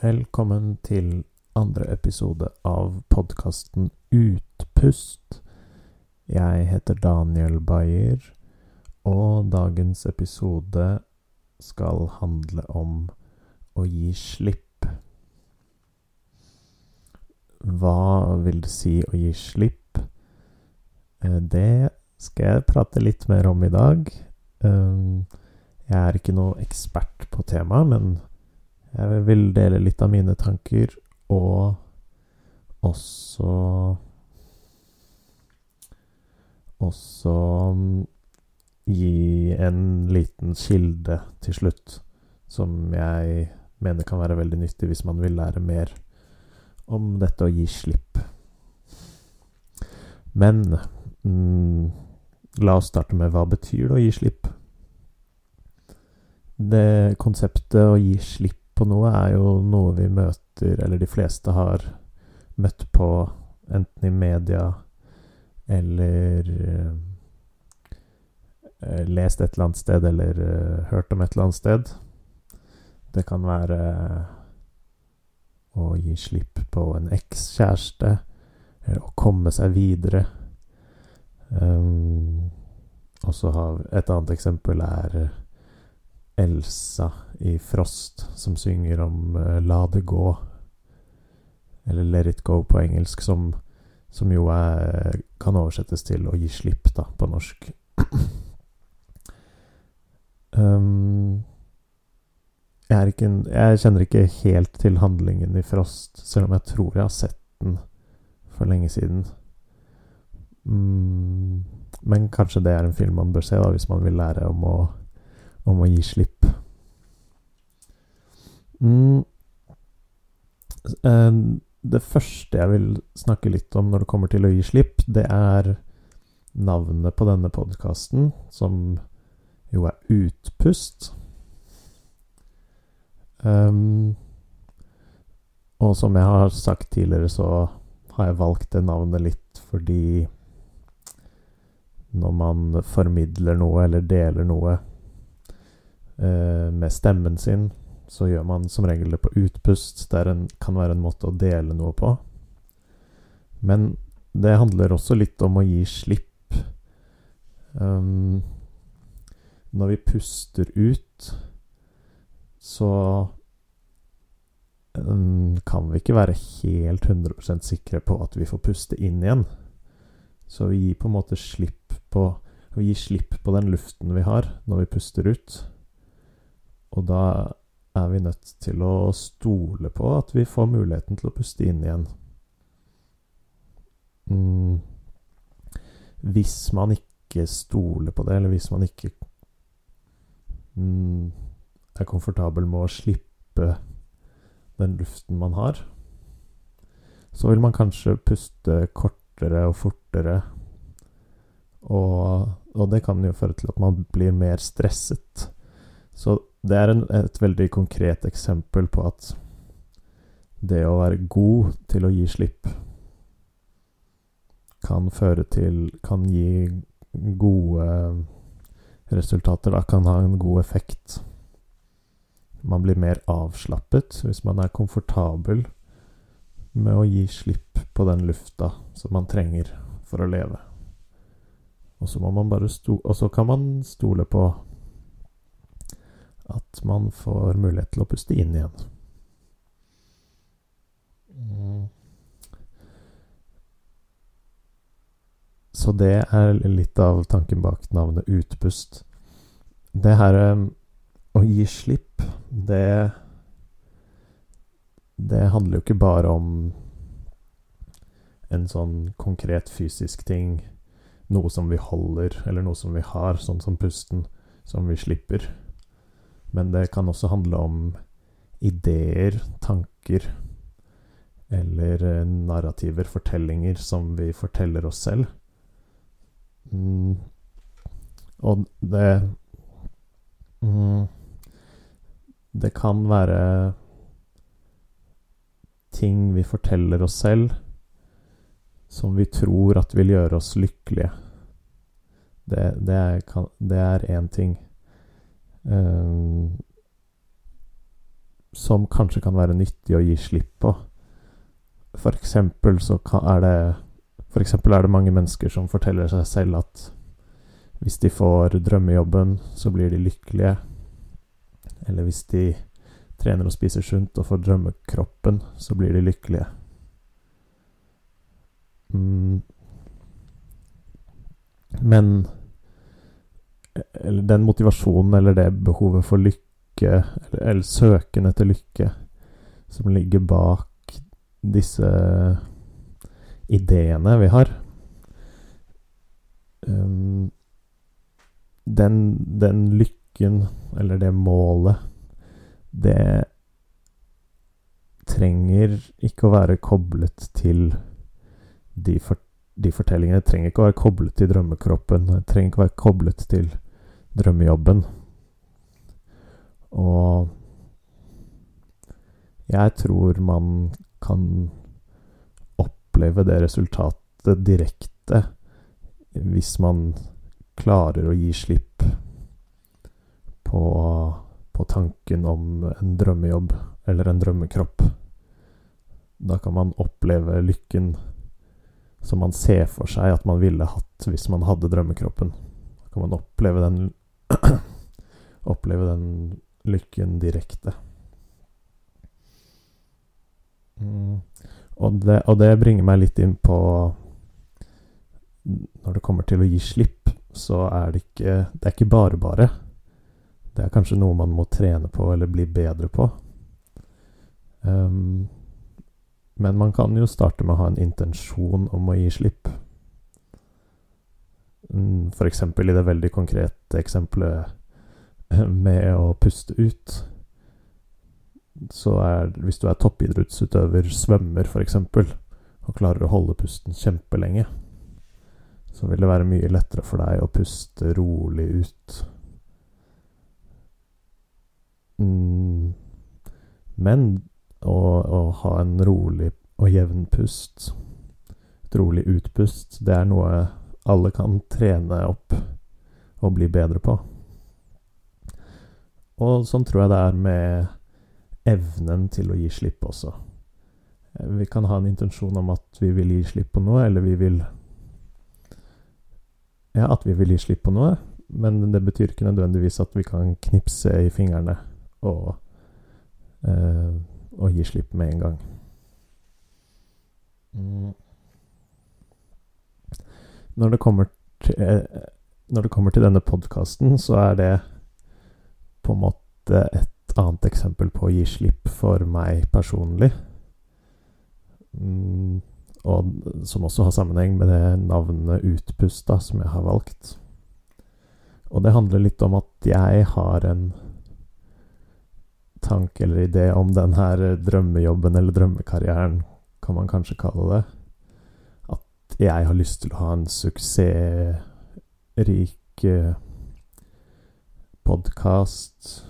Velkommen til andre episode av podkasten Utpust. Jeg heter Daniel Bayer, og dagens episode skal handle om å gi slipp. Hva vil det si å gi slipp? Eh, det skal jeg prate litt mer om i dag. Eh, jeg er ikke noe ekspert på temaet, men jeg vil dele litt av mine tanker, og også Også mm, gi en liten kilde til slutt, som jeg mener kan være veldig nyttig hvis man vil lære mer om dette å gi slipp. Men mm, la oss starte med hva betyr det å gi slipp? Det konseptet å gi slipp på noe er jo noe vi møter, eller de fleste har møtt på, enten i media eller uh, lest et eller annet sted, eller uh, hørt om et eller annet sted. Det kan være å gi slipp på en ekskjæreste, eller å komme seg videre. Um, og så har Et annet eksempel er Elsa i Frost som synger om uh, 'La det gå', eller 'Let it go' på engelsk, som, som jo er, kan oversettes til 'å gi slipp', da, på norsk. um, jeg, ikke, jeg, kjenner ikke helt til handlingen i Frost, selv om jeg tror jeg har sett den for lenge siden. Mm, men kanskje det er en film man bør se da, hvis man vil lære om å om å gi slipp. Mm. Eh, det første jeg vil snakke litt om når det kommer til å gi slipp, det er navnet på denne podkasten, som jo er Utpust. Um, og som jeg har sagt tidligere, så har jeg valgt det navnet litt fordi når man formidler noe eller deler noe med stemmen sin, så gjør man som regel det på utpust. Det kan være en måte å dele noe på. Men det handler også litt om å gi slipp. Um, når vi puster ut, så um, kan vi ikke være helt 100% sikre på at vi får puste inn igjen. Så vi gir på en måte slipp på Vi gir slipp på den luften vi har når vi puster ut. Og da er vi nødt til å stole på at vi får muligheten til å puste inn igjen. Mm. Hvis man ikke stoler på det, eller hvis man ikke mm, er komfortabel med å slippe den luften man har, så vil man kanskje puste kortere og fortere. Og, og det kan jo føre til at man blir mer stresset. Så det er en, et veldig konkret eksempel på at det å være god til å gi slipp kan føre til Kan gi gode resultater. Da kan ha en god effekt. Man blir mer avslappet hvis man er komfortabel med å gi slipp på den lufta som man trenger for å leve. Og så man bare sto Og så kan man stole på at man får mulighet til å puste inn igjen. Mm. Så det er litt av tanken bak navnet utpust. Det her um, å gi slipp, det Det handler jo ikke bare om en sånn konkret fysisk ting, noe som vi holder, eller noe som vi har, sånn som pusten, som vi slipper. Men det kan også handle om ideer, tanker eller eh, narrativer, fortellinger, som vi forteller oss selv. Mm. Og det mm, Det kan være ting vi forteller oss selv som vi tror at vil gjøre oss lykkelige. Det, det er én ting. Um, som kanskje kan være nyttig å gi slipp på. For eksempel så er det For eksempel er det mange mennesker som forteller seg selv at hvis de får drømmejobben, så blir de lykkelige. Eller hvis de trener og spiser sunt og får drømmekroppen, så blir de lykkelige. Mm. Men eller den motivasjonen eller det behovet for lykke, eller, eller søken etter lykke, som ligger bak disse ideene vi har um, den, den lykken, eller det målet, det trenger ikke å være koblet til de, for, de fortellingene. Det trenger ikke å være koblet til drømmekroppen. Det trenger ikke å være koblet til drømmejobben. Og jeg tror man kan oppleve det resultatet direkte hvis man klarer å gi slipp på, på tanken om en drømmejobb eller en drømmekropp. Da kan man oppleve lykken som man ser for seg at man ville hatt hvis man hadde drømmekroppen. Da kan man oppleve den oppleve den lykken direkte. Mm. Og, det, og, det, bringer meg litt inn på Når det kommer til å gi slipp, så er det ikke Det er ikke bare bare. Det er kanskje noe man må trene på eller bli bedre på. Um, men man kan jo starte med å ha en intensjon om å gi slipp. Mm, eksempel i det veldig konkrete eksempelet med å puste ut. Så er Hvis du er toppidrettsutøver, svømmer f.eks., og klarer å holde pusten kjempelenge, så vil det være mye lettere for deg å puste rolig ut. Mm. Men å, å, ha en rolig og jevn pust, et rolig utpust, det er noe alle kan trene opp og bli bedre på. Og sånn tror jeg det er med evnen til å gi slipp også. Vi kan ha en intensjon om at vi vil gi slipp på noe, eller vi vil ja, at vi vil gi slipp på noe, men det betyr ikke nødvendigvis at vi kan knipse i fingrene og, eh, og gi slipp med en gang. Mm. Når det kommer til, eh, når det kommer til denne podkasten, så er det på en måte et annet eksempel på å gi slipp for meg personlig. Mm og som også har sammenheng med det navnet Utpusta som jeg har valgt. Og det handler litt om at jeg har en tanke eller idé om den her drømmejobben eller drømmekarrieren, kan man kanskje kalle det. Jeg har lyst til å ha en suksessrik eh, podkast.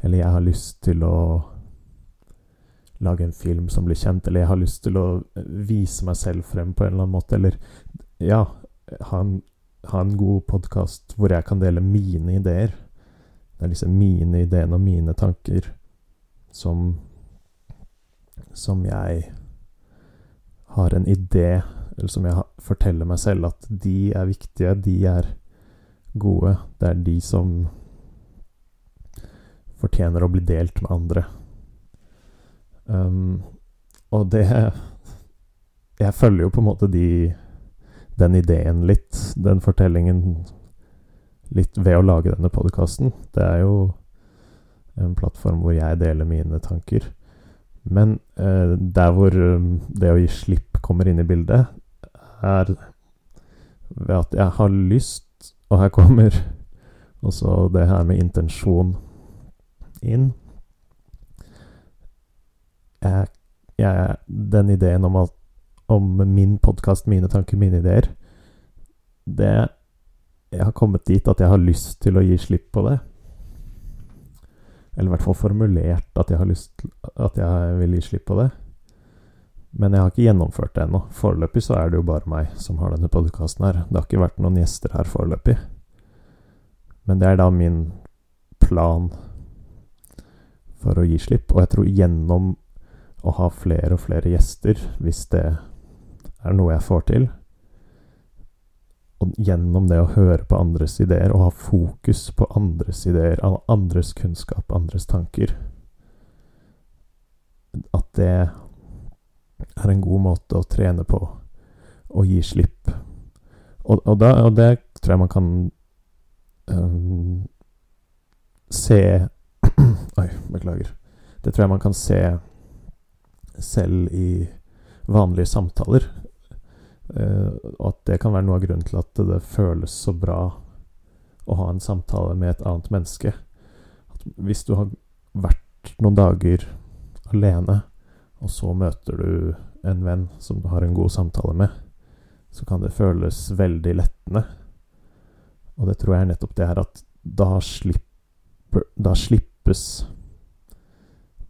Eller jeg har lyst til å lage en film som blir kjent, eller jeg har lyst til å vise meg selv frem på en eller annen måte, eller ja, ha en, ha en god podkast hvor jeg kan dele mine ideer. Det er disse mine ideene og mine tanker som Som jeg har en idé, eller som jeg forteller meg selv at de er viktige, de er gode. Det er de som fortjener å bli delt med andre. Um, og det Jeg følger jo på en måte de den ideen litt, den fortellingen litt ved å lage denne podkasten. Det er jo en plattform hvor jeg deler mine tanker. Men eh, der hvor um, det å gi slipp kommer inn i bildet, er ved at jeg har lyst Og her kommer også det her med intensjon inn jeg, jeg, Den ideen om, at, om min podkast, mine tanker, mine ideer Det Jeg har kommet dit at jeg har lyst til å gi slipp på det. Eller i hvert fall formulert at jeg har lyst At jeg vil gi slipp på det. Men jeg har ikke gjennomført det ennå. Foreløpig så er det jo bare meg som har denne podkasten her. Det har ikke vært noen gjester her foreløpig. Men det er da min plan for å gi slipp. Og jeg tror gjennom å ha flere og flere gjester, hvis det er noe jeg får til, og gjennom det å høre på andres ideer og ha fokus på andres ideer, andres kunnskap, andres tanker At det er en god måte å trene på å gi slipp. Og, og, da, og det tror jeg man kan um, se Oi, beklager. Det tror jeg man kan se selv i vanlige samtaler. Uh, og at det kan være noe av grunnen til at det føles så bra å ha en samtale med et annet menneske. At hvis du har vært noen dager alene, og så møter du en venn som du har en god samtale med, så kan det føles veldig lettende. Og det tror jeg er nettopp det her at da slipper Da slippes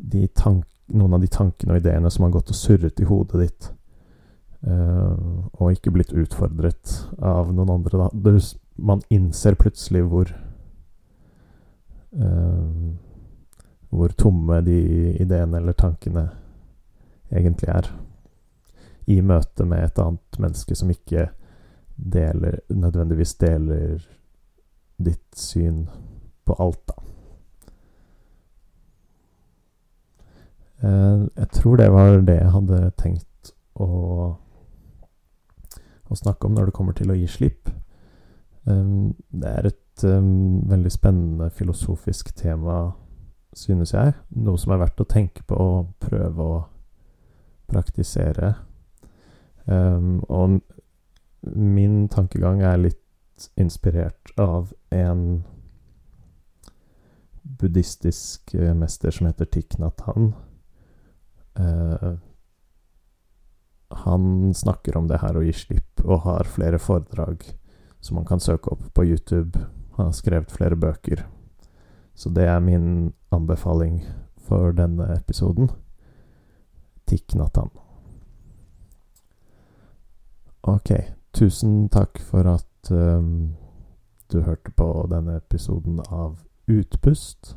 de noen av de tankene og ideene som har gått og surret i hodet ditt, uh, og ikke blitt utfordret av noen andre. Da. Man innser plutselig hvor uh, Hvor tomme de ideene eller tankene egentlig er. I møte med et annet menneske som ikke deler, nødvendigvis deler ditt syn på alt, da. Eh, jeg tror det var det jeg hadde tenkt å, å snakke om når det kommer til å gi slipp. Um, det er et um, veldig spennende filosofisk tema, synes jeg. Noe som er verdt å tenke på og prøve å praktisere. Um, og min tankegang er litt inspirert av en buddhistisk eh, mester som heter Thich Nhat Han. Uh, han snakker om det her å gi slipp, og har flere foredrag som man kan søke opp på YouTube. Han har skrevet flere bøker. Så det er min anbefaling for denne episoden. Tikk Nathan. Ok, tusen takk for at um, du hørte på denne episoden av Utpust.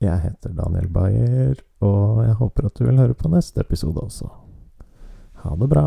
Jeg heter Daniel Bayer, og jeg håper at du vil høre på neste episode også. Ha det bra.